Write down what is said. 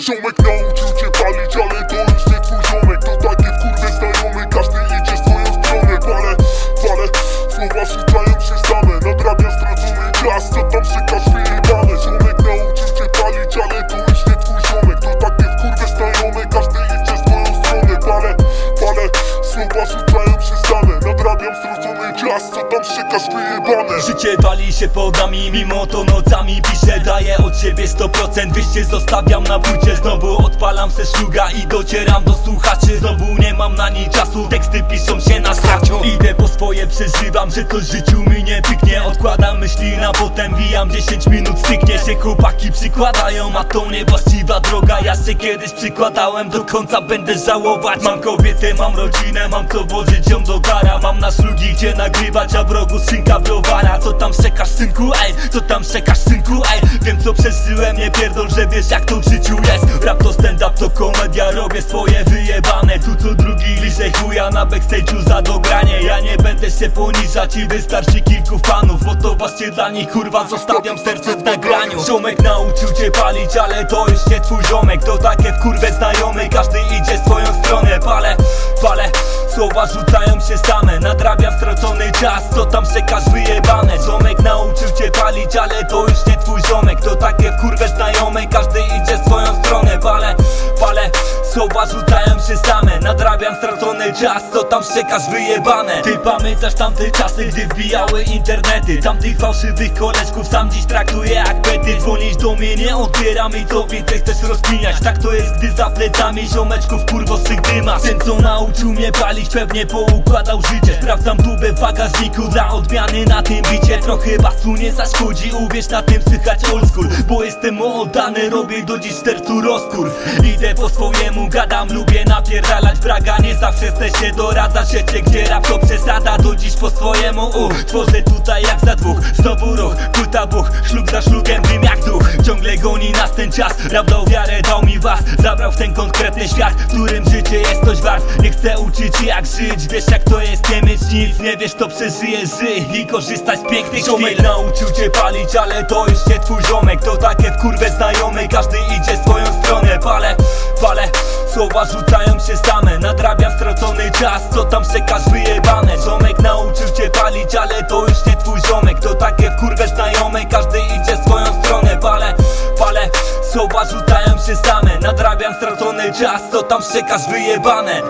Ziomek nauczył cię palić, ale to już nie twój ziomek szykasz wyjebane Życie wali się pod nami, mimo to nocami piszę. Daję od siebie 100%, wyjście zostawiam na płycie. Znowu odpalam se szluga i docieram do słuchaczy. Znowu nie mam na nie czasu, teksty piszą się na straciu. Idę po swoje, przeżywam, że to życiu mi nie pyknie. Odkładam myśli na potem, wijam 10 minut Styknie się. Chłopaki przykładają, a to niewłaściwa droga. Ja się kiedyś przykładałem, do końca będę żałować. Mam kobietę, mam rodzinę, mam co włożyć ją do gara Mam na szlugi gdzie nagrywać, a w rogu skrzynka browara Co tam czekasz synku, ej, co tam czekasz synku, ej Wiem co przeżyłem, nie pierdol, że wiesz jak to w życiu jest. Rap to stand-up, to komedia, robię swoje wyjebane. Tu co drugi liże chuja na backstage'u za dogranie. Ja nie będę się poniżać i wystarczy kilku fanów Bo to właśnie dla nich kurwa zostawiam serce w nagraniu. Ziomek nauczył cię palić, ale to już nie twój ziomek. To takie wkurwe znajomy, każdy idzie słowa rzucają się same Nadrabiam stracony czas, co tam czekasz wyjebane. Ziomek nauczył cię palić, ale to już nie twój ziomek. To takie wkurwe znajome, każdy idzie w swoją stronę Palę, palę, słowa rzucają się same. Nadrabiam stracony czas, co tam czekasz wyjebane. Ty pamiętasz tamte czasy, gdy wbijały internety? Tamtych fałszywych koleżków sam dziś traktuję jak pety. Dzwonisz do mnie, nie odbieram i co więcej chcesz rozkminiać? Tak to jest, gdy za plecami ziomeczków kurwo swych dymasz. Ten co nauczył mnie palić, pewnie poukładał życie. Sprawdzam tubę w bagażniku dla odmiany na tym bicie. Trochę basu nie zaszkodzi, uwierz na tym słychać old school. Bo jestem oddany, robię do dziś sercu rozkurw. Idę po swojemu, gadam, lubię napierdalać braga Nie zawsze chcę się doradzać, wiecie gdzie rap to przesada Do dziś po swojemu, u, tworzę tutaj jak za dwóch Znowu ruch, płyta buch, ślub za ślubem, dym jak duch. Ciągle goni nas ten czas, rap dał wiarę, dał mi was Zabrał w ten konkretny świat, w którym życie jest coś wart. Nie chcę uczyć jak żyć, wiesz jak to jest nie mieć nic Nie wiesz to przeżyjesz, żyj i korzystaj z pięknych Ziomek nauczył cię palić, ale to już nie twój ziomek To takie wkurwe znajomy, każdy idzie słowa rzucają się same. Nadrabiam stracony czas, co tam czekasz wyjebane. Ziomek nauczył cię palić, ale to już nie twój ziomek. To takie wkurwe znajome, każdy idzie swoją stronę. Palę, palę, słowa rzucają się same. Nadrabiam stracony czas, co tam czekasz wyjebane